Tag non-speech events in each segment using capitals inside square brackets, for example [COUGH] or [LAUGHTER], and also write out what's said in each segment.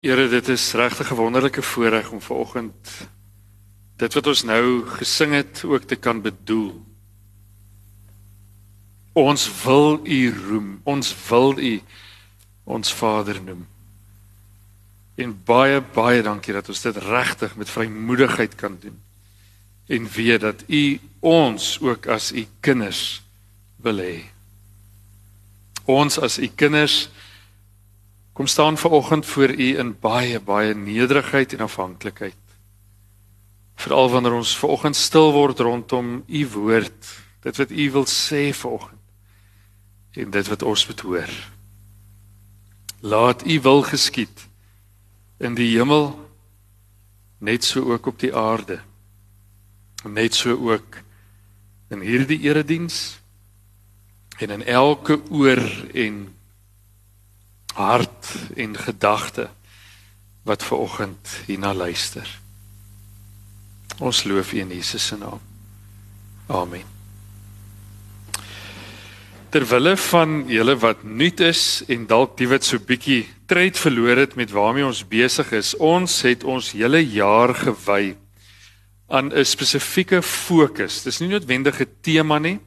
Here, dit is regtig 'n wonderlike voorreg om vanoggend dit wat ons nou gesing het ook te kan bedoel. Ons wil U roem. Ons wil U ons Vader noem. En baie baie dankie dat ons dit regtig met vrymoedigheid kan doen. En weet dat U ons ook as U kinders wil hê. Ons as U kinders kom staan ver oggend voor u in baie baie nederigheid en afhanklikheid. Veral wanneer ons ver oggend stil word rondom u woord, dit wat u wil sê ver oggend en dit wat ons moet hoor. Laat u wil geskied in die hemel net so ook op die aarde. Net so ook in hierdie erediens en in elke oor en hart en gedagte wat ver oggend hierna luister. Ons loof U in Jesus se naam. Amen. Terwille van julle wat nuut is en dalk die wat so bietjie tred verloor het met waarmee ons besig is, ons het ons hele jaar gewy aan 'n spesifieke fokus. Dis nie noodwendig 'n tema nie.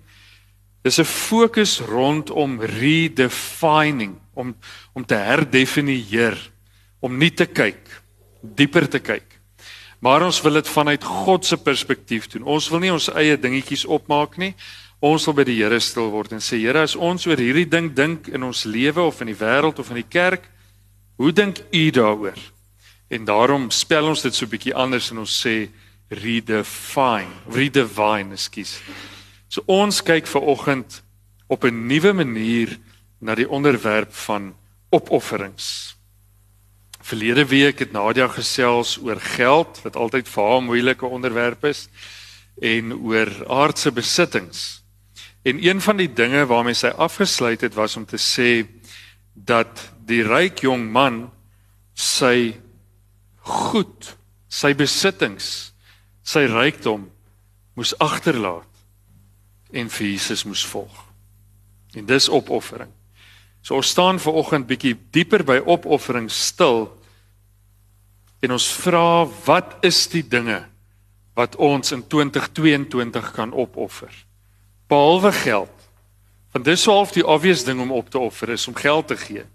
Dis 'n fokus rondom redefining om om te herdefinieer, om nie te kyk, dieper te kyk. Maar ons wil dit vanuit God se perspektief doen. Ons wil nie ons eie dingetjies opmaak nie. Ons wil by die Here stil word en sê Here, as ons oor hierdie ding dink in ons lewe of in die wêreld of in die kerk, hoe dink U daaroor? En daarom spel ons dit so bietjie anders en ons sê redefine, redefine, ekskuus. So ons kyk ver oggend op 'n nuwe manier na die onderwerp van opofferings. Verlede week het Nadia gesels oor geld wat altyd vir haar 'n moeilike onderwerp is en oor aardse besittings. En een van die dinge waarmee sy afgesluit het was om te sê dat die ryk jong man sy goed, sy besittings, sy rykdom moes agterlaat en vir Jesus moes volg. En dis opoffering. So ons staan ver oggend bietjie dieper by opoffering stil en ons vra wat is die dinge wat ons in 2022 kan opoffer? Behalwe geld. Want dis sou half die obvious ding om op te offer is om geld te gee.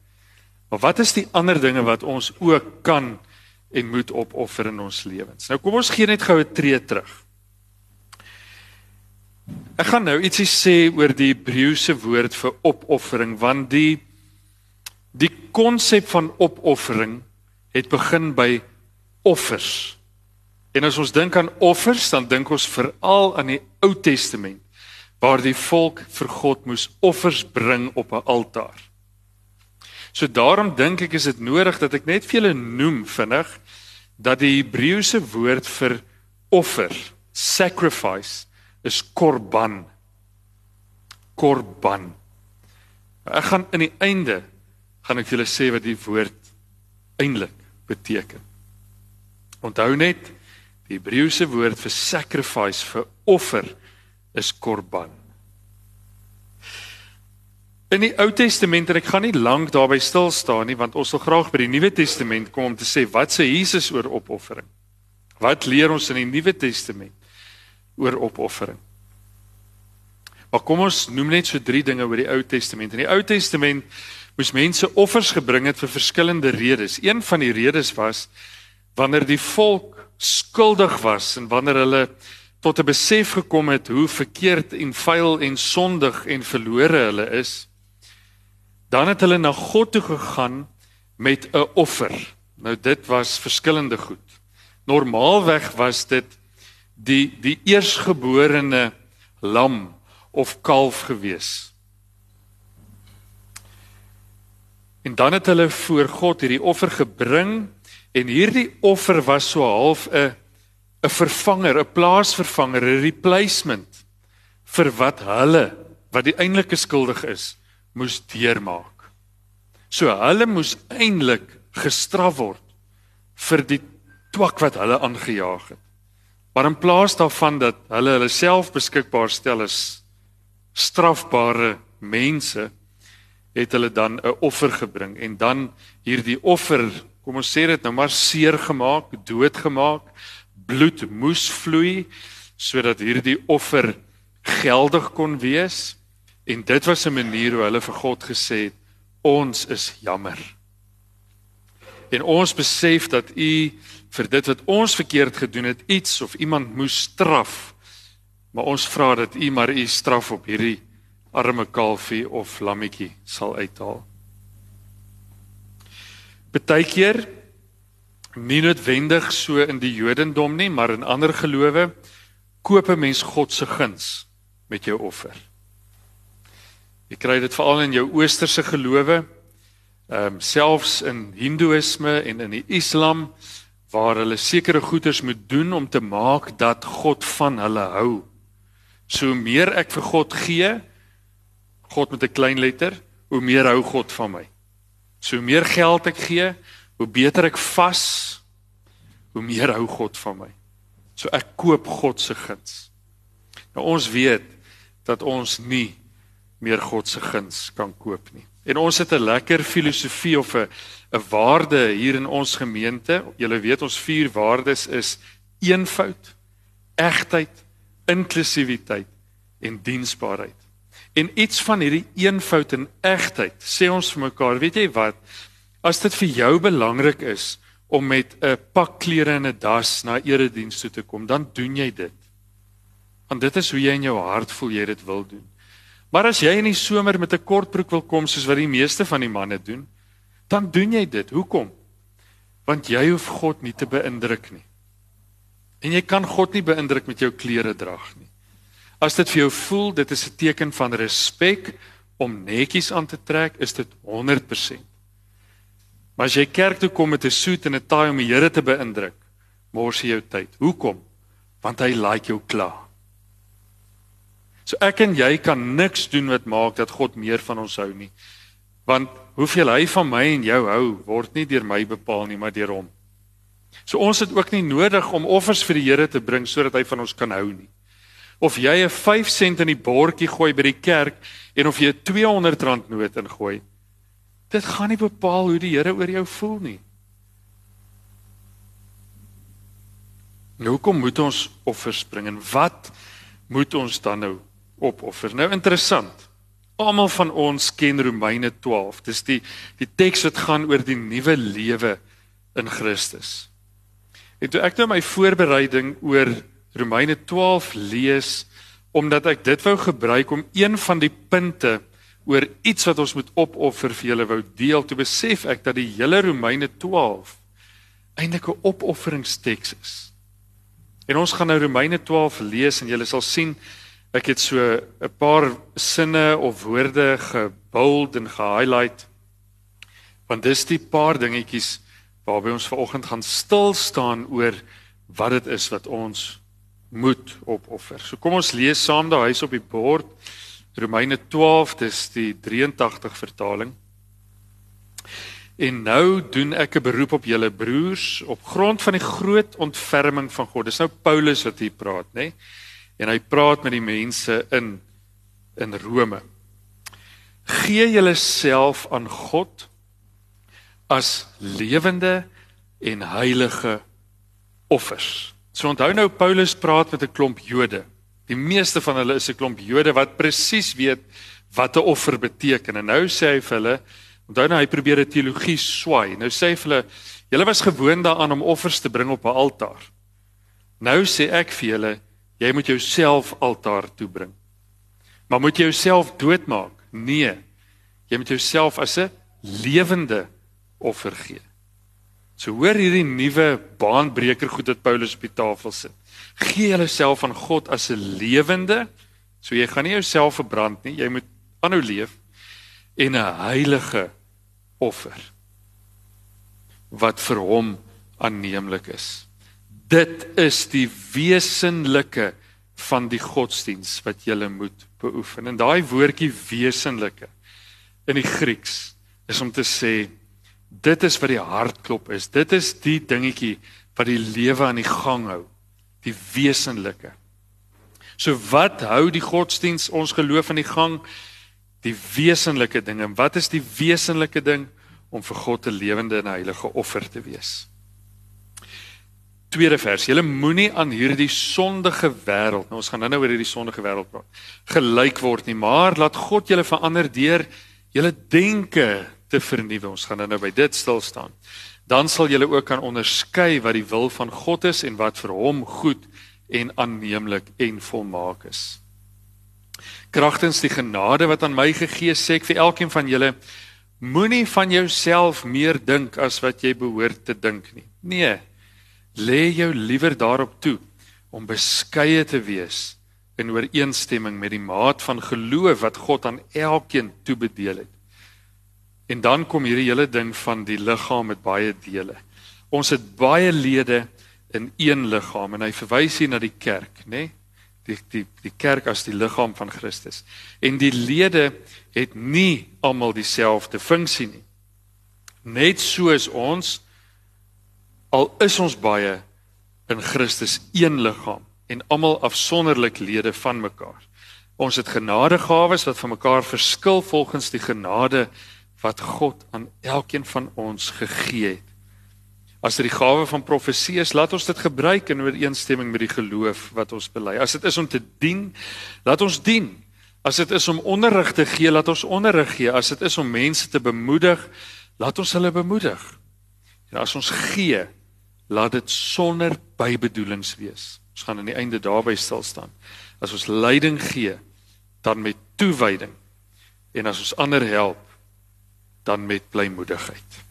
Maar wat is die ander dinge wat ons ook kan en moet opoffer in ons lewens? Nou kom ons gee net gou 'n tree terug. Ek gaan nou ietsie sê oor die Hebreëse woord vir opoffering want die die konsep van opoffering het begin by offers. En as ons dink aan offers, dan dink ons veral aan die Ou Testament waar die volk vir God moes offers bring op 'n altaar. So daarom dink ek is dit nodig dat ek net vir julle noem vinnig dat die Hebreëse woord vir offer, sacrifice is korban. Korban. Ek gaan in die einde gaan ek julle sê wat die woord eintlik beteken. Onthou net die Hebreëse woord vir sacrifice vir offer is korban. In die Ou Testament en ek gaan nie lank daarby stil staan nie want ons wil graag by die Nuwe Testament kom om te sê wat sê Jesus oor opoffering? Wat leer ons in die Nuwe Testament? Oor opoffering. Maar kom ons noem net so drie dinge oor die Ou Testament. In die Ou Testament moes mense offers gebring het vir verskillende redes. Een van die redes was wanneer die volk skuldig was en wanneer hulle tot 'n besef gekom het hoe verkeerd en vuil en sondig en verlore hulle is, dan het hulle na God toe gegaan met 'n offer. Nou dit was verskillende goed. Normaalweg was dit die die eersgeborene lam of kalf gewees. En dan het hulle voor God hierdie offer gebring en hierdie offer was so half 'n 'n vervanger, 'n plaasvervanger, 'n replacement vir wat hulle wat die eintlike skuldig is, moes deurmaak. So hulle moes eintlik gestraf word vir die twak wat hulle aangejaag het. Maar in plaas daarvan dat hulle hulle self beskikbaar stel as strafbare mense, het hulle dan 'n offer gebring en dan hierdie offer kom ons sê dit nou maar seer gemaak, doodgemaak, bloed moes vloei sodat hierdie offer geldig kon wees en dit was 'n manier hoe hulle vir God gesê het ons is jammer. En ons besef dat u vir dit wat ons verkeerd gedoen het iets of iemand moes straf. Maar ons vra dat u maar u straf op hierdie arme kalfie of lammetjie sal uithaal. Partykeer nie noodwendig so in die Jodendom nie, maar in ander gelowe koop 'n mens God se guns met jou offer. Jy kry dit veral in jou oosterse gelowe, ehm um, selfs in Hindoeïsme en in die Islam waar hulle sekere goeders moet doen om te maak dat God van hulle hou. So meer ek vir God gee, God met 'n klein letter, hoe meer hou God van my. So meer geld ek gee, hoe beter ek vas, hoe meer hou God van my. So ek koop God se guns. Nou ons weet dat ons nie meer God se guns kan koop nie. En ons het 'n lekker filosofie of 'n 'n waarde hier in ons gemeente. Julle weet ons vier waardes is eenvoud, egtheid, inklusiwiteit en diensbaarheid. En iets van hierdie eenvoud en egtheid sê ons vir mekaar, weet jy wat? As dit vir jou belangrik is om met 'n pak klere en 'n das na erediens toe te kom, dan doen jy dit. Want dit is hoe jy in jou hart voel jy dit wil doen. Maar as jy in die somer met 'n kortbroek wil kom soos wat die meeste van die manne doen, dan doen jy dit. Hoekom? Want jy hoef God nie te beïndruk nie. En jy kan God nie beïndruk met jou klere drag nie. As dit vir jou voel dit is 'n teken van respek om netjies aan te trek, is dit 100%. Maar as jy kerk toe kom met 'n soet en 'n taai om die Here te beïndruk, mors jy jou tyd. Hoekom? Want hy like jou klaar. So ek en jy kan niks doen wat maak dat God meer van ons hou nie. Want hoeveel hy van my en jou hou, word nie deur my bepaal nie, maar deur hom. So ons het ook nie nodig om offers vir die Here te bring sodat hy van ons kan hou nie. Of jy 'n 5 sent in die bordjie gooi by die kerk en of jy 'n 200 rand noot ingooi, dit gaan nie bepaal hoe die Here oor jou voel nie. Nou kom moet ons offers bring en wat moet ons dan nou opoffer. Nou interessant. Almal van ons ken Romeine 12. Dis die die teks wat gaan oor die nuwe lewe in Christus. En toe ek nou my voorbereiding oor Romeine 12 lees omdat ek dit wou gebruik om een van die punte oor iets wat ons moet opoffer vir julle wou deel, toe besef ek dat die hele Romeine 12 eintlik 'n opofferingsteks is. En ons gaan nou Romeine 12 lees en julle sal sien Ek het so 'n paar sinne of woorde gebold en gehighlight. Want dis die paar dingetjies waarby ons vanoggend gaan stil staan oor wat dit is wat ons moet opoffer. So kom ons lees saam daai huis op die bord. Romeine 12, dis die 83 vertaling. En nou doen ek 'n beroep op julle broers op grond van die groot ontferming van God. Dis nou Paulus wat hier praat, nê? Nee? En hy praat met die mense in in Rome. Gee julleself aan God as lewende en heilige offers. So onthou nou Paulus praat met 'n klomp Jode. Die meeste van hulle is 'n klomp Jode wat presies weet wat 'n offer beteken. En nou sê hy vir hulle, onthou nou hy probeer 'n teologie swaai. Nou sê hy vir hulle, julle was gewoond daaraan om offers te bring op 'n altaar. Nou sê ek vir julle, Jy moet jouself altaar toe bring. Maar moet jy jouself doodmaak? Nee. Jy moet jouself as 'n lewende offer gee. So hoor hierdie nuwe baanbreker goed wat Paulus op die tafel sit. Gee jouself aan God as 'n lewende, so jy gaan nie jouself verbrand nie, jy moet aanhou leef en 'n heilige offer wat vir hom aanneemlik is. Dit is die wesenlike van die godsdiens wat jy moet beoefen. En daai woordjie wesenlike in die Grieks is om te sê dit is wat die hartklop is. Dit is die dingetjie wat die lewe aan die gang hou. Die wesenlike. So wat hou die godsdiens ons geloof aan die gang? Die wesenlike dinge. Wat is die wesenlike ding? om vir God 'n lewende en heilige offer te wees. Tweede vers: Julle moenie aan hierdie sondige wêreld, nou ons gaan nou-nou oor hierdie sondige wêreld praat, gelyk word nie, maar laat God julle verander deur julle denke te vernuwe. Ons gaan nou by dit stil staan. Dan sal julle ook kan onderskei wat die wil van God is en wat vir hom goed en aanneemlik en volmaak is. Kragtens die genade wat aan my gegee is, sê ek vir elkeen van julle moenie van jouself meer dink as wat jy behoort te dink nie. Nee. Lê jou liewer daarop toe om beskeie te wees in ooreenstemming met die maat van geloof wat God aan elkeen toebedeel het. En dan kom hierdie hele ding van die liggaam met baie dele. Ons het baie lede in een liggaam en hy verwys hier na die kerk, nê? Nee? Die die die kerk as die liggaam van Christus. En die lede het nie almal dieselfde funksie nie. Net soos ons al is ons baie in Christus een liggaam en almal afsonderlik lede van mekaar. Ons het genadegawes wat van mekaar verskil volgens die genade wat God aan elkeen van ons gegee het. As dit die gawe van profesie is, laat ons dit gebruik in ooreenstemming met die geloof wat ons bely. As dit is om te dien, laat ons dien. As dit is om onderrig te gee, laat ons onderrig gee. As dit is om mense te bemoedig, laat ons hulle bemoedig. En as ons gee, laat dit sonder bybedoelings wees. Ons gaan aan die einde daarby stil staan. As ons leiding gee, dan met toewyding. En as ons ander help, dan met blymoedigheid.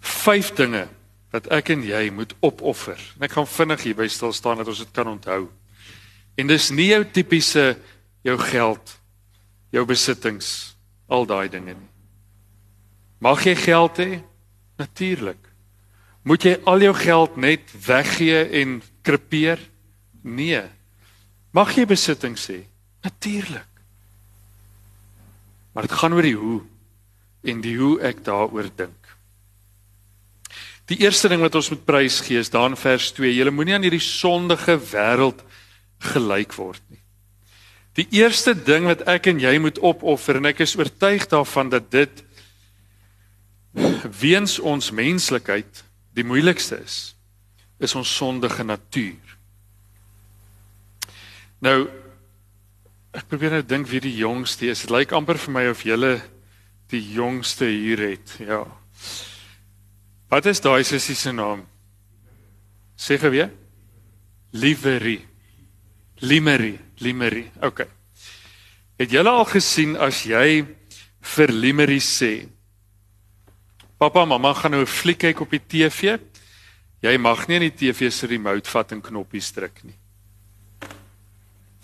Vyf dinge wat ek en jy moet opoffer. En ek gaan vinnig hier by stil staan dat ons dit kan onthou. En dis nie jou tipiese jou geld, jou besittings, al daai dinge nie. Mag jy geld hê? Natuurlik. Moet jy al jou geld net weggee en krepeer? Nee. Mag jy besittings hê? Natuurlik. Maar dit gaan oor die hoe en die hoe ek daaroor dink. Die eerste ding wat ons moet prys gee is daar in vers 2. Julle moenie aan hierdie sondige wêreld gelyk word nie. Die eerste ding wat ek en jy moet opoffer en ek is oortuig daarvan dat dit weens ons menslikheid die moeilikste is, is ons sondige natuur. Nou Ek probeer nou dink wie die jongste is. Dit lyk amper vir my of julle die jongste hier het. Ja. Wat is daai sussie se naam? Sê gou weer. Livery. Limery, Limery. OK. Het julle al gesien as jy vir Limery sê: "Pappa, mamma gaan nou 'n fliek kyk op die TV." Jy mag nie in die TV se remote vat en knoppies druk nie.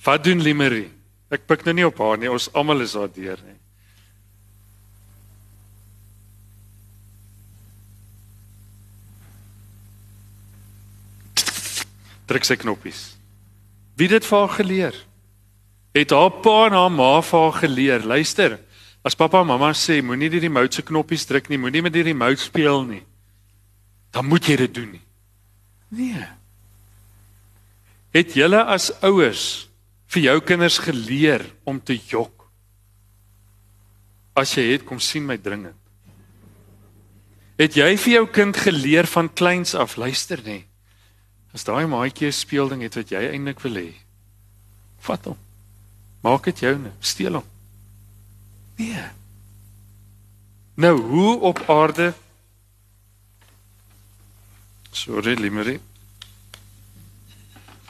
Wat doen Limery? Ek pik nou nie op haar nie, ons almal is daar deur nie. Druk sy knoppies. Wie het dit vir haar geleer? Het haar pa en haar ma vir haar geleer. Luister, as pappa en mamma sê moenie die remote se knoppies druk nie, moenie met die remote speel nie, dan moet jy dit doen nie. Nee. Het julle as ouers vir jou kinders geleer om te jok? As jy het kom sien my dringend. Het jy vir jou kind geleer van kleins af luister nê? As daai maatjie 'n speelding het wat jy eintlik wil hê, vat hom. Maak dit joune, steel hom. Nee. Nou, hoe op aarde Sorry, Limerie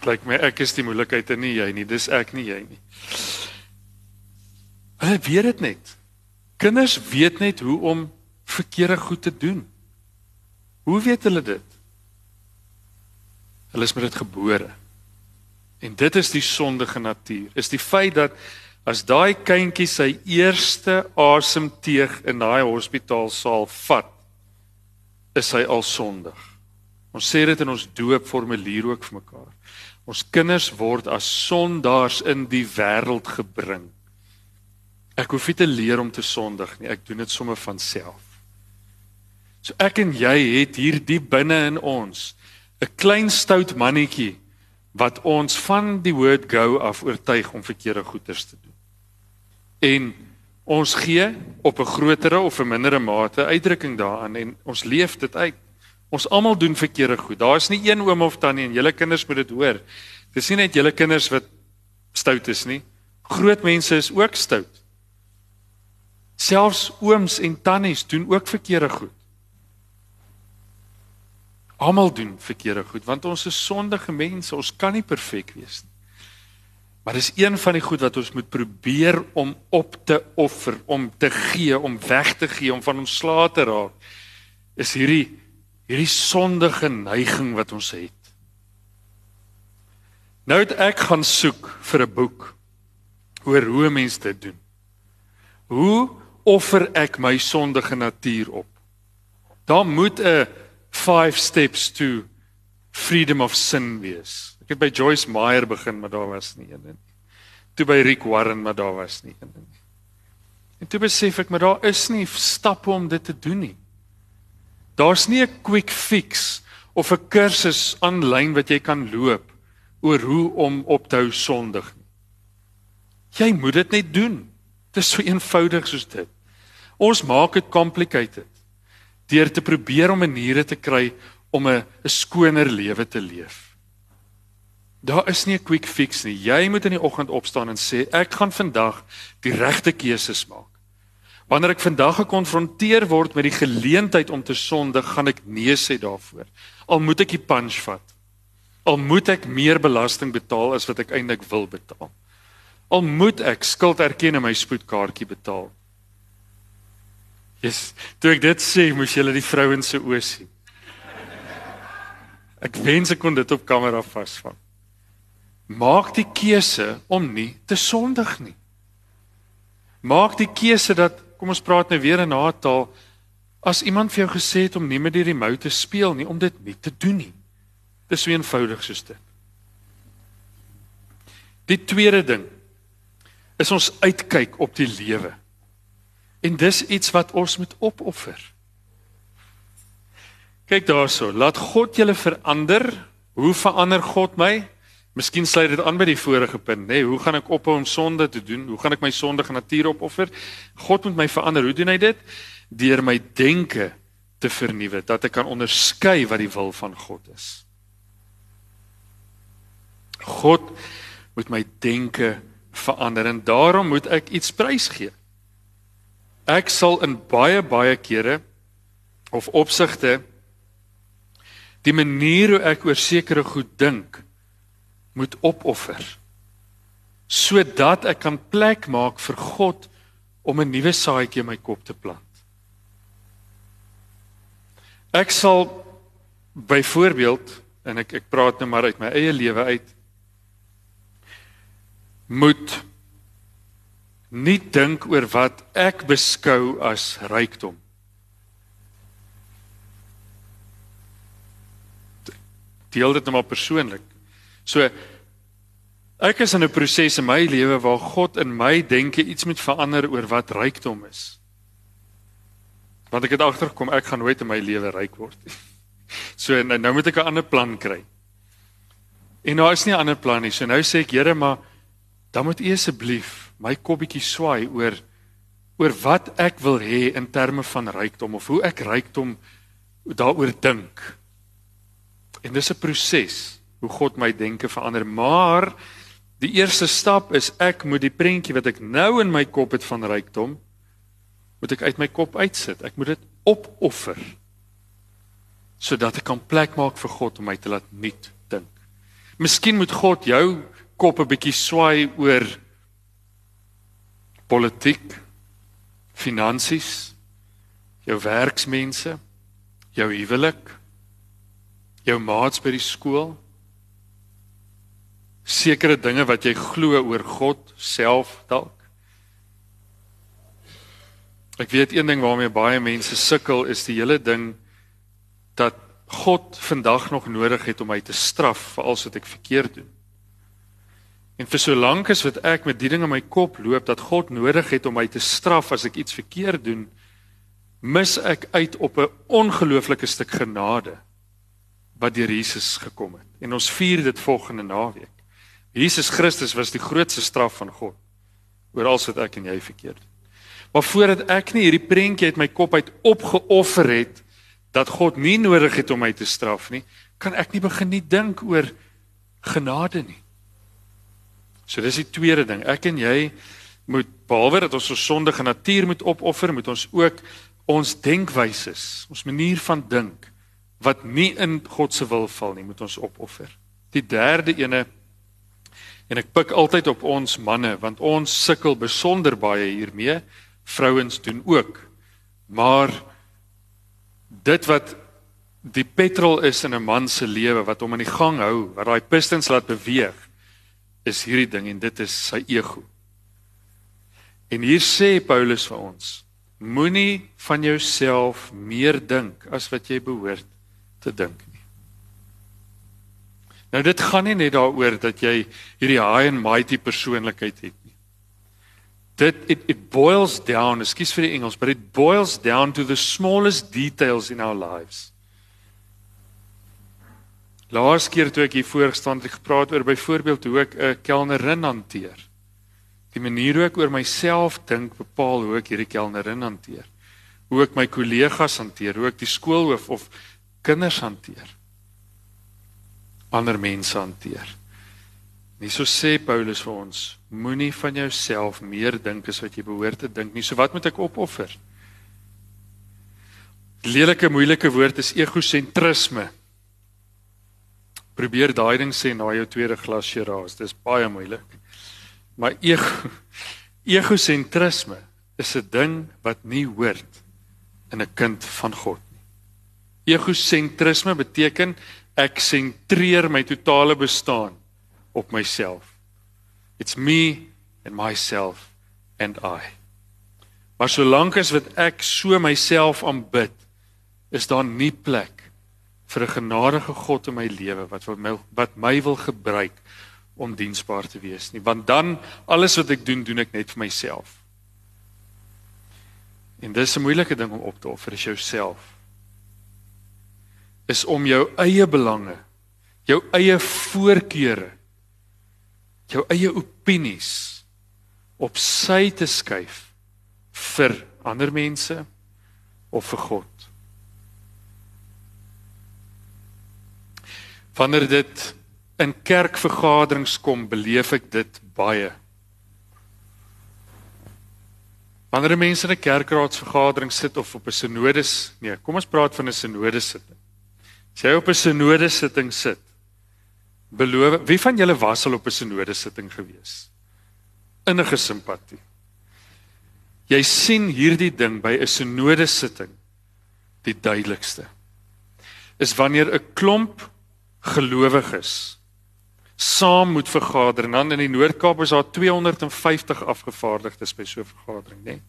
lyk my ek is die moeilikheid en nie jy nie. Dis ek nie jy nie. Hulle weet dit net. Kinders weet net hoe om verkeerde goed te doen. Hoe weet hulle dit? Hulle is met dit gebore. En dit is die sondige natuur. Is die feit dat as daai kindjie sy eerste asemteug in daai hospitaalsaal vat, is hy al sondig. Ons sê dit in ons doopformulier ook vir mekaar. Ons kinders word as sondaars in die wêreld gebring. Ek hoef nie te leer om te sondig nie, ek doen dit sommer van self. So ek en jy het hier diep binne in ons 'n klein stout mannetjie wat ons van die woord go af oortuig om verkeerde goeders te doen. En ons gee op 'n grotere of 'n mindere mate uitdrukking daaraan en ons leef dit uit. Ons almal doen verkeerde goed. Daar's nie een oom of tannie en julle kinders moet dit hoor. Dis nie net julle kinders wat stout is nie. Groot mense is ook stout. Selfs ooms en tannies doen ook verkeerde goed. Almal doen verkeerde goed want ons is sondige mense. Ons kan nie perfek wees nie. Maar dis een van die goed wat ons moet probeer om op te offer, om te gee, om weg te gee, om van ons slae te raak. Is hierdie hierdie sondige neiging wat ons het. Nou het ek gaan soek vir 'n boek oor hoe mense dit doen. Hoe offer ek my sondige natuur op? Daar moet 'n 5 steps to freedom of sin wees. Ek het by Joyce Meyer begin, maar daar was nie een nie. Toe by Rick Warren, maar daar was nie een nie. En toe besef ek maar daar is nie stappe om dit te doen nie. Daar's nie 'n quick fix of 'n kursus aanlyn wat jy kan loop oor hoe om op te hou sondig nie. Jy moet dit net doen. Dit is so eenvoudig soos dit. Ons maak dit complicated deur te probeer om maniere te kry om 'n skoner lewe te leef. Daar is nie 'n quick fix nie. Jy moet in die oggend opstaan en sê ek gaan vandag die regte keuses maak. Wanneer ek vandag gekonfronteer word met die geleentheid om te sondig, gaan ek nee sê daarvoor. Al moet ek die punch vat. Al moet ek meer belasting betaal as wat ek eintlik wil betaal. Al moet ek skuld erken en my spoedkaartjie betaal. Yes, toe ek dit sê, moes julle die vrouens se oë sien. Ek wens ek kon dit op kamera vasvang maak die keuse om nie te sondig nie. Maak die keuse dat kom ons praat nou weer in naataal as iemand vir jou gesê het om nie met hierdie mou te speel nie om dit nie te doen nie. Dis so eenvoudig soos dit. Die tweede ding is ons uitkyk op die lewe. En dis iets wat ons moet opoffer. Kyk daarso, laat God julle verander. Hoe verander God my? Miskien sluit dit aan by die vorige punt, nê? Nee, hoe gaan ek ophou om sonde te doen? Hoe gaan ek my sondige natuur opoffer? God moet my verander. Hoe doen hy dit? Deur my denke te vernuwe, dat ek kan onderskei wat die wil van God is. God moet my denke verander en daarom moet ek iets prys gee. Ek sal in baie baie kere of opsigte die manier hoe ek oor sekere goed dink moet opoffer sodat ek kan plek maak vir God om 'n nuwe saadjie in my kop te plant. Ek sal byvoorbeeld en ek ek praat nou maar uit my eie lewe uit moet nie dink oor wat ek beskou as rykdom. Deel dit nou maar persoonlik. So ek is in 'n proses in my lewe waar God in my denke iets moet verander oor wat rykdom is. Want ek het agtergekom ek gaan nooit in my lewe ryk word nie. [LAUGHS] So nou, nou moet ek 'n ander plan kry. En nou is nie 'n ander plan nie. So nou sê ek Here, maar dan moet U asseblief my kop bietjie swaai oor oor wat ek wil hê in terme van rykdom of hoe ek rykdom daaroor dink. En dis 'n proses hoe God my denke verander. Maar die eerste stap is ek moet die prentjie wat ek nou in my kop het van rykdom moet ek uit my kop uitsit. Ek moet dit opoffer sodat ek kan plek maak vir God om my te laat nuut dink. Miskien moet God jou kop 'n bietjie swaai oor politiek, finansies, jou werksmense, jou huwelik, jou maats by die skool sekere dinge wat jy glo oor God self dalk. Ek weet een ding waarmee baie mense sukkel is die hele ding dat God vandag nog nodig het om my te straf vir alles wat ek verkeerd doen. En vir so lank as wat ek met die ding in my kop loop dat God nodig het om my te straf as ek iets verkeerd doen, mis ek uit op 'n ongelooflike stuk genade wat deur Jesus gekom het. En ons vier dit volgende naweek. Jesus Christus was die grootste straf van God. oor alles wat ek en jy verkeerd doen. Maar voordat ek nie hierdie prentjie uit my kop uit opgeoffer het dat God nie nodig het om my te straf nie, kan ek nie begin nie dink oor genade nie. So dis die tweede ding. Ek en jy moet behalwe dat ons ons sondige natuur moet opoffer, moet ons ook ons denkwyse, ons manier van dink wat nie in God se wil val nie, moet ons opoffer. Die derde ene en ek pik altyd op ons manne want ons sukkel besonder baie hiermee. Vrouens doen ook. Maar dit wat die petrol is in 'n man se lewe wat hom aan die gang hou, wat daai pistons laat beweeg, is hierdie ding en dit is sy ego. En hier sê Paulus vir ons: Moenie van jouself meer dink as wat jy behoort te dink nie. Nou dit gaan nie net daaroor dat jy hierdie high and mighty persoonlikheid het nie. Dit it, it boils down, ekskuus vir die Engels, but it boils down to the smallest details in our lives. Laas keer toe ek hier voorgestaan het, gepraat oor byvoorbeeld hoe ek 'n kelnerin hanteer. Die manier hoe ek oor myself dink bepaal hoe ek hierdie kelnerin hanteer. Hoe ek my kollegas hanteer, hoe ek die skoolhoof of kinders hanteer. Ander mense hanteer. Nie so sê Paulus vir ons, moenie van jouself meer dink as wat jy behoort te dink nie. So wat moet ek opoffer? Lelike moeilike woord is egosentrisme. Probeer daai ding sê na jou tweede glas Shiraz. Dis baie moeilik. Maar ego egosentrisme is 'n ding wat nie hoort in 'n kind van God nie. Egosentrisme beteken ek sentreer my totale bestaan op myself. It's me and myself and I. Maar solank as wat ek so myself aanbid, is daar nie plek vir 'n genadige God in my lewe wat wat my, wat my wil gebruik om diensbaar te wees nie want dan alles wat ek doen doen ek net vir myself. En dis 'n moeilike ding om op te offer is jouself. Is om jou eie belange, jou eie voorkeure, jou eie opinies op sy te skuif vir ander mense of vir God. Wanneer dit in kerkvergaderings kom, beleef ek dit baie. Wanneer mense in 'n kerkraadsvergadering sit of op 'n sinodes, nee, kom ons praat van 'n sinodes sitting. As jy op 'n sinodes sitting sit, beloof wie van julle was al op 'n sinodes sitting gewees? Innige simpatie. Jy sien hierdie ding by 'n sinodes sitting die duidelikste. Is wanneer 'n klomp gelowiges saam moet vergader en dan in die Noord-Kaap is daar 250 afgevaardigdes by so 'n vergadering, nê. Nee.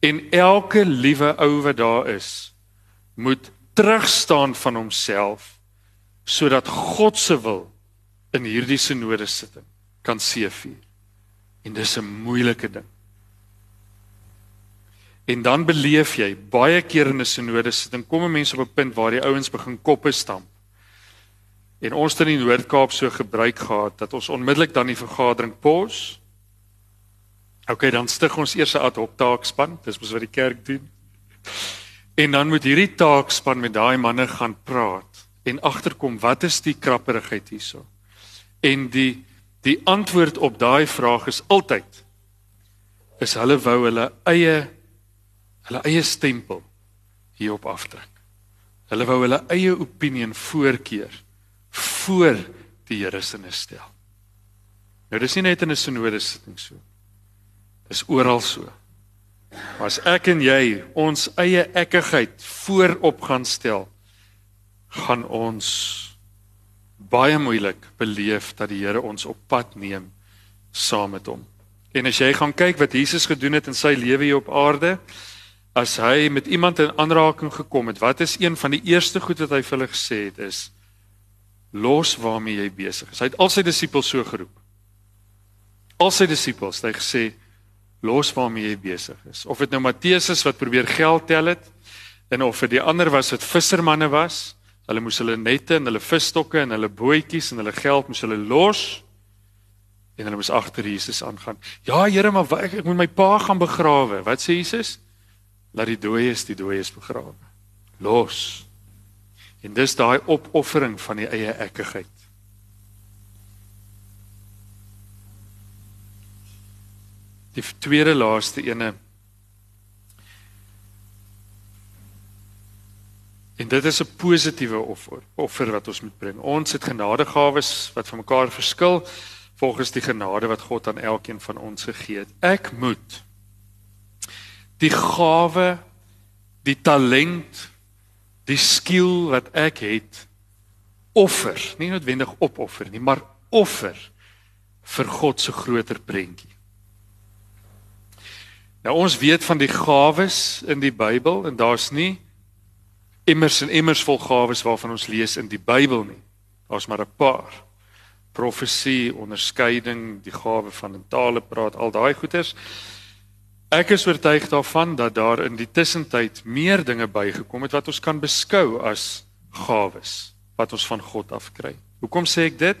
En elke liewe ou wat daar is, moet terugstaan van homself sodat God se wil in hierdie sinode sitting kan seëvier. En dis 'n moeilike ding. En dan beleef jy baie keer in 'n sinode sitting kom 'n mens op 'n punt waar die ouens begin koppe stamp En ons het in die Noord-Kaap so gebruik gehad dat ons onmiddellik dan die vergadering pos. OK, dan stig ons eers 'n ad hoc taakspan, dis mos wat die kerk doen. En dan moet hierdie taakspan met daai manne gaan praat en agterkom wat is die krapperigheid hierso. En die die antwoord op daai vraag is altyd is hulle wou hulle eie hulle eie stempel hierop aftrek. Hulle wou hulle eie opinie voorkeur voor die Here se stel. Nou dis nie net in 'n sinode sitting so. Dis oral so. Maar as ek en jy ons eie ekkigheid voorop gaan stel, gaan ons baie moeilik beleef dat die Here ons op pad neem saam met hom. En as jy gaan kyk wat Jesus gedoen het in sy lewe hier op aarde, as hy met iemand in aanraking gekom het, wat is een van die eerste goed wat hy vir hulle gesê het is los waarmee jy besig is. Hy het al sy disippels so geroep. Al sy disippels het hy gesê los waarmee jy besig is. Of dit nou Matteus is wat probeer geld tel het en of dit die ander was wat vissermanne was, hulle moes hulle nette en hulle visstokke en hulle bootjies en hulle geld moes hulle los en hulle moes agter Jesus aangaan. Ja, Here, maar ek, ek moet my pa gaan begrawe. Wat sê Jesus? Laat die dooies die dooies begrawe. Los. En dis daai opoffering van die eie ekkigheid. Die tweede laaste ene En dit is 'n positiewe offer, offer wat ons moet bring. Ons het genadegawes wat van mekaar verskil volgens die genade wat God aan elkeen van ons gegee het. Ek moet die gawe, die talent, die skill wat ek het offer, nie noodwendig opoffer nie, maar offer vir God se groter prentjie. Nou ons weet van die gawes in die Bybel en daar's nie immers en immers vol gawes waarvan ons lees in die Bybel nie. Daar's maar 'n paar. Profesie, onderskeiding, die gawe van in tale praat, al daai goeters. Ek is oortuig daarvan dat daar in die tussentyd meer dinge bygekom het wat ons kan beskou as gawes wat ons van God af kry. Hoekom sê ek dit?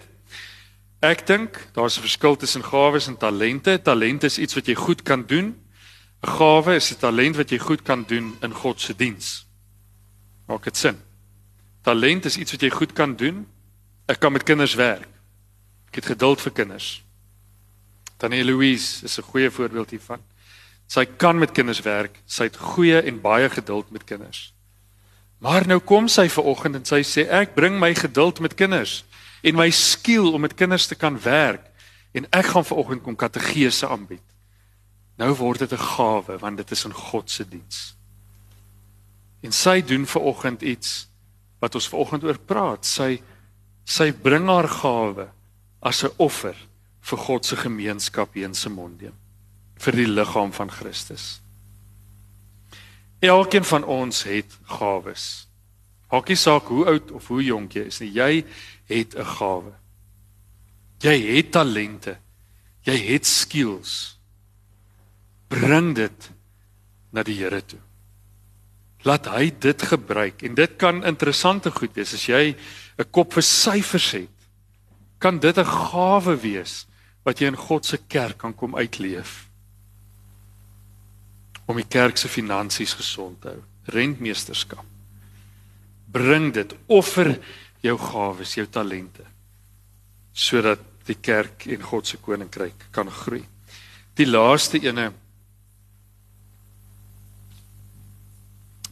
Ek dink daar's 'n verskil tussen gawes en talente. Talent is iets wat jy goed kan doen. 'n Gawe is 'n talent wat jy goed kan doen in God se diens. Maak dit sin? Talent is iets wat jy goed kan doen. Ek kan met kinders werk. Ek het geduld vir kinders. Tannie Louise is 'n goeie voorbeeld hiervan. Sy kan met kinders werk. Sy het goeie en baie geduld met kinders. Maar nou kom sy ver oggend en sy sê ek bring my geduld met kinders en my skill om met kinders te kan werk en ek gaan ver oggend kom kategese aanbied. Nou word dit 'n gawe want dit is in God se diens. En sy doen ver oggend iets wat ons ver oggend oor praat. Sy sy bring haar gawe as 'n offer vir God se gemeenskap hier in Simondium vir die liggaam van Christus. Elkeen van ons het gawes. Haakie saak hoe oud of hoe jonk jy is, nie. jy het 'n gawe. Jy het talente. Jy het skills. Bring dit na die Here toe. Laat hy dit gebruik. En dit kan interessante goed wees. As jy 'n kop vir syfers het kan dit 'n gawe wees wat jy in God se kerk kan kom uitleef. Om die kerk se finansies gesond te hou. Rentmeesterskap. Bring dit. Offer jou gawes jou talente sodat die kerk en God se koninkryk kan groei. Die laaste ene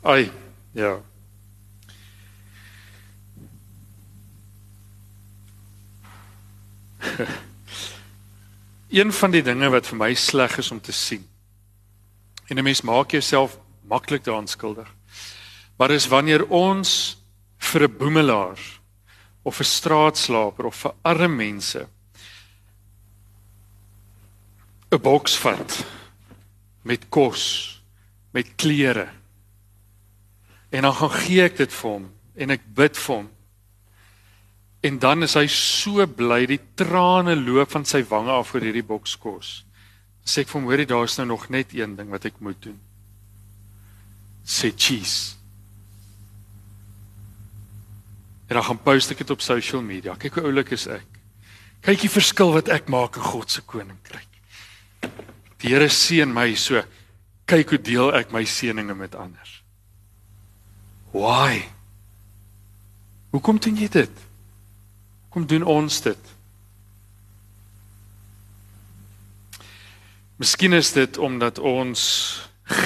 Ai, ja. [LAUGHS] Een van die dinge wat vir my sleg is om te sien. En 'n mens maak jouself maklik daaraan skuldig. Maar is wanneer ons vir 'n boemelaar of 'n straatslaper of vir arme mense 'n boks vat met kos, met klere En dan gaan gee ek dit vir hom en ek bid vir hom. En dan is hy so bly, die trane loop van sy wange af vir hierdie boks kos. Sê ek vir hom, hoorie, daar's nou nog net een ding wat ek moet doen. Sê cheese. En dan gaan post ek dit op social media. Kyk hoe oulik is ek. Kyk die verskil wat ek maak in God se koninkryk. Die Here seën my so. Kyk hoe deel ek my seëninge met ander. Why? Hoekom doen jy dit? Kom doen ons dit? Miskien is dit omdat ons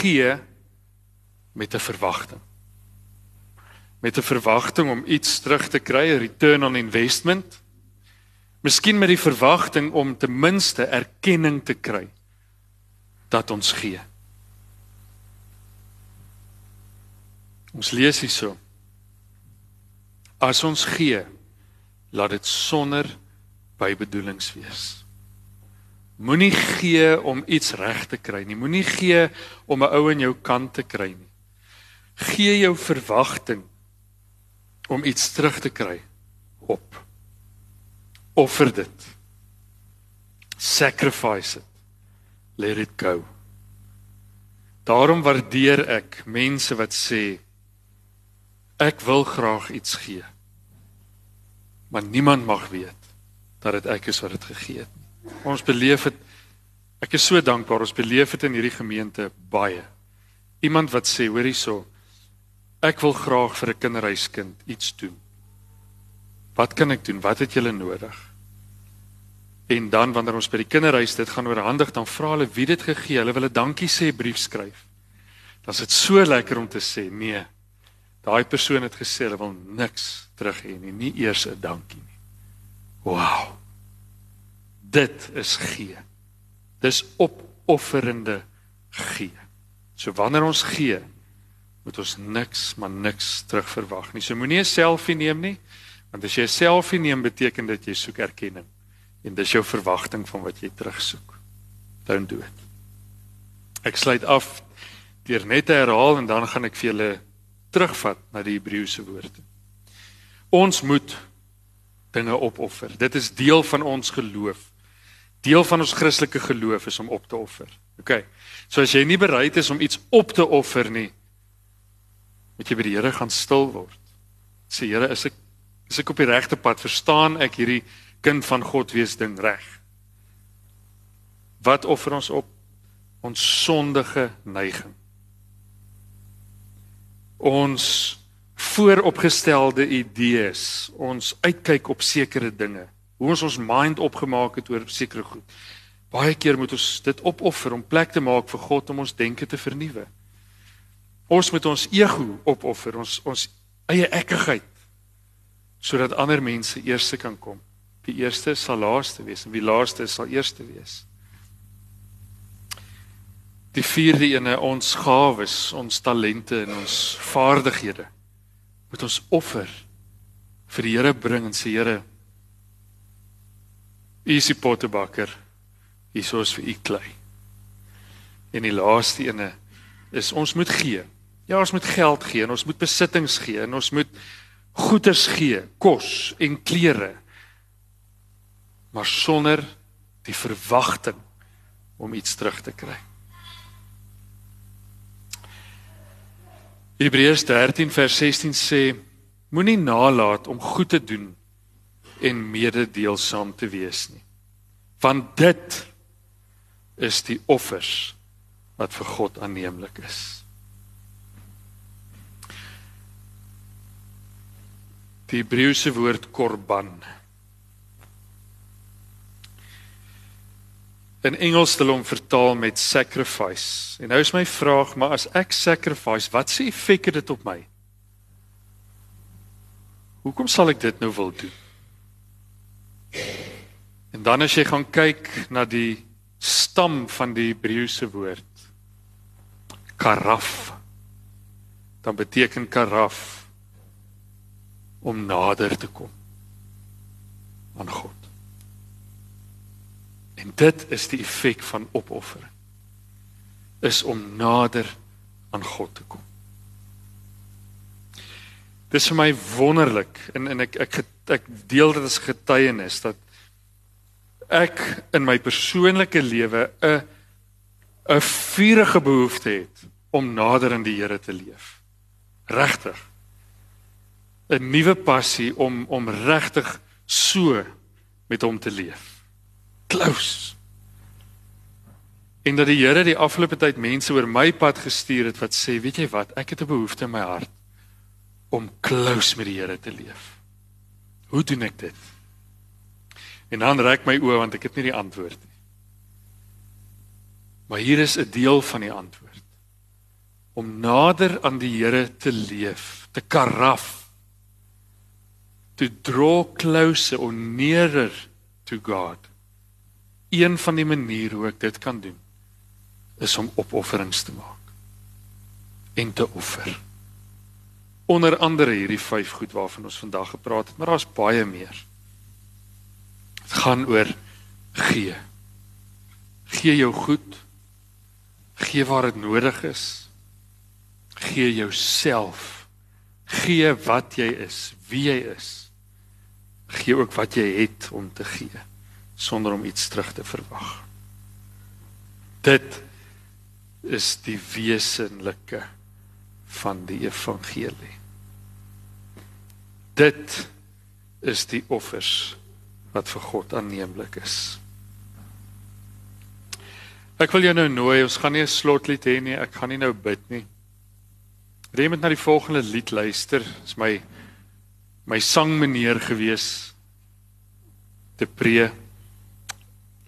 gee met 'n verwagting. Met 'n verwagting om iets terug te kry, 'n return on investment. Miskien met die verwagting om ten minste erkenning te kry dat ons gee. Ons lees hierso. As ons gee, laat dit sonder bybedoelings wees. Moenie gee om iets reg te kry nie. Moenie gee om 'n ou in jou kant te kry nie. Gee jou verwagting om iets terug te kry op. Offer dit. Sacrifice it. Let it go. Daarom waardeer ek mense wat sê Ek wil graag iets gee. Maar niemand mag weet dat dit ek is wat dit gegee het. Ons beleef dit ek is so dankbaar ons beleef dit in hierdie gemeente baie. Iemand wat sê, hoor hierso, ek wil graag vir 'n kinderhuiskind iets doen. Wat kan ek doen? Wat het julle nodig? En dan wanneer ons by die kinderhuis dit gaan oorhandig, dan vra hulle wie dit gegee. Hulle wil 'n dankie sê brief skryf. Dan is dit so lekker om te sê, nee. Daai persoon het gesê hulle wil niks terug hê nie, nie eers 'n dankie nie. Wow. Dit is gee. Dis opofferende gee. So wanneer ons gee, moet ons niks maar niks terugverwag nie. So moenie 'n selfie neem nie, want as jy 'n selfie neem beteken dit jy soek erkenning en dis jou verwagting van wat jy terugsoek. Don't do it. Ek sluit af deur net te herhaal en dan gaan ek vir julle terugvat na die Hebreëse woorde. Ons moet dinge opoffer. Dit is deel van ons geloof. Deel van ons Christelike geloof is om op te offer. OK. So as jy nie bereid is om iets op te offer nie, moet jy by die Here gaan stil word. Sê Here, is ek is ek op die regte pad? Verstaan ek hierdie kind van God wees ding reg? Wat offer ons op? Ons sondige neiging. Ons vooropgestelde idees, ons uitkyk op sekere dinge, hoe ons ons mind opgemaak het oor sekere goed. Baie keer moet ons dit opoffer om plek te maak vir God om ons denke te vernuwe. Ons moet ons ego opoffer, ons ons eie ekkigheid sodat ander mense eerste kan kom. Die eerste sal laaste wees en wie laaste sal eerste wees. Die vierde ene ons gawes, ons talente en ons vaardighede moet ons offer vir die Here bring en sê Here U is die pottebakker. Hier is vir u klei. En die laaste ene is ons moet gee. Ja, ons moet geld gee en ons moet besittings gee en ons moet goederes gee, kos en klere. Maar sonder die verwagting om iets terug te kry. Hebreërs 13 vers 16 sê moenie nalat om goed te doen en mededeelsaam te wees nie. Want dit is die offers wat vir God aanneemlik is. Die Hebreëse woord korban in Engels stel hom vertaal met sacrifice. En nou is my vraag, maar as ek sacrifice, wat se effek het dit op my? Hoekom sal ek dit nou wil doen? En dan as jy gaan kyk na die stam van die Hebreëse woord karaf, dan beteken karaf om nader te kom aan God. En dit is die effek van opoffering. Is om nader aan God te kom. Dit is vir my wonderlik en en ek ek ek deel dit as getuienis dat ek in my persoonlike lewe 'n 'n vurige behoefte het om nader aan die Here te leef. Regtig. 'n Nuwe passie om om regtig so met hom te leef close. En dat die Here die afgelope tyd mense oor my pad gestuur het wat sê, weet jy wat, ek het 'n behoefte in my hart om close met die Here te leef. Hoe doen ek dit? En dan reik my oë want ek het nie die antwoord nie. Maar hier is 'n deel van die antwoord. Om nader aan die Here te leef, te karaf. To draw closer or nearer to God een van die maniere hoe ek dit kan doen is om opofferings te maak en te offer. Onder andere hierdie vyf goed waarvan ons vandag gepraat het, maar daar's baie meer. Dit gaan oor gee. Gee jou goed. Gee waar dit nodig is. Gee jouself. Gee wat jy is, wie jy is. Gee ook wat jy het om te gee sonder om iets terug te verwag. Dit is die wesenlike van die evangelie. Dit is die offers wat vir God aanneemlik is. Ek wil jou nou nooi, ons gaan nie 'n slotlied hê nie. Ek gaan nie nou bid nie. Jy moet na die volgende lied luister. Dit is my my sangmeneer gewees te pre.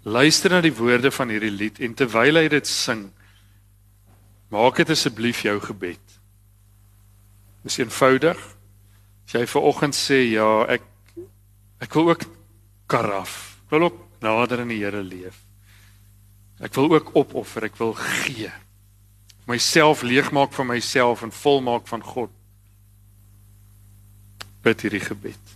Luister na die woorde van hierdie lied en terwyl hy dit sing, maak dit asseblief jou gebed. Dis eenvoudig. As jy ver oggend sê ja, ek ek wil ook karaf. Ek wil ook nader aan die Here leef. Ek wil ook opoffer, ek wil gee. Myself leegmaak van myself en volmaak van God. Bid hierdie gebed.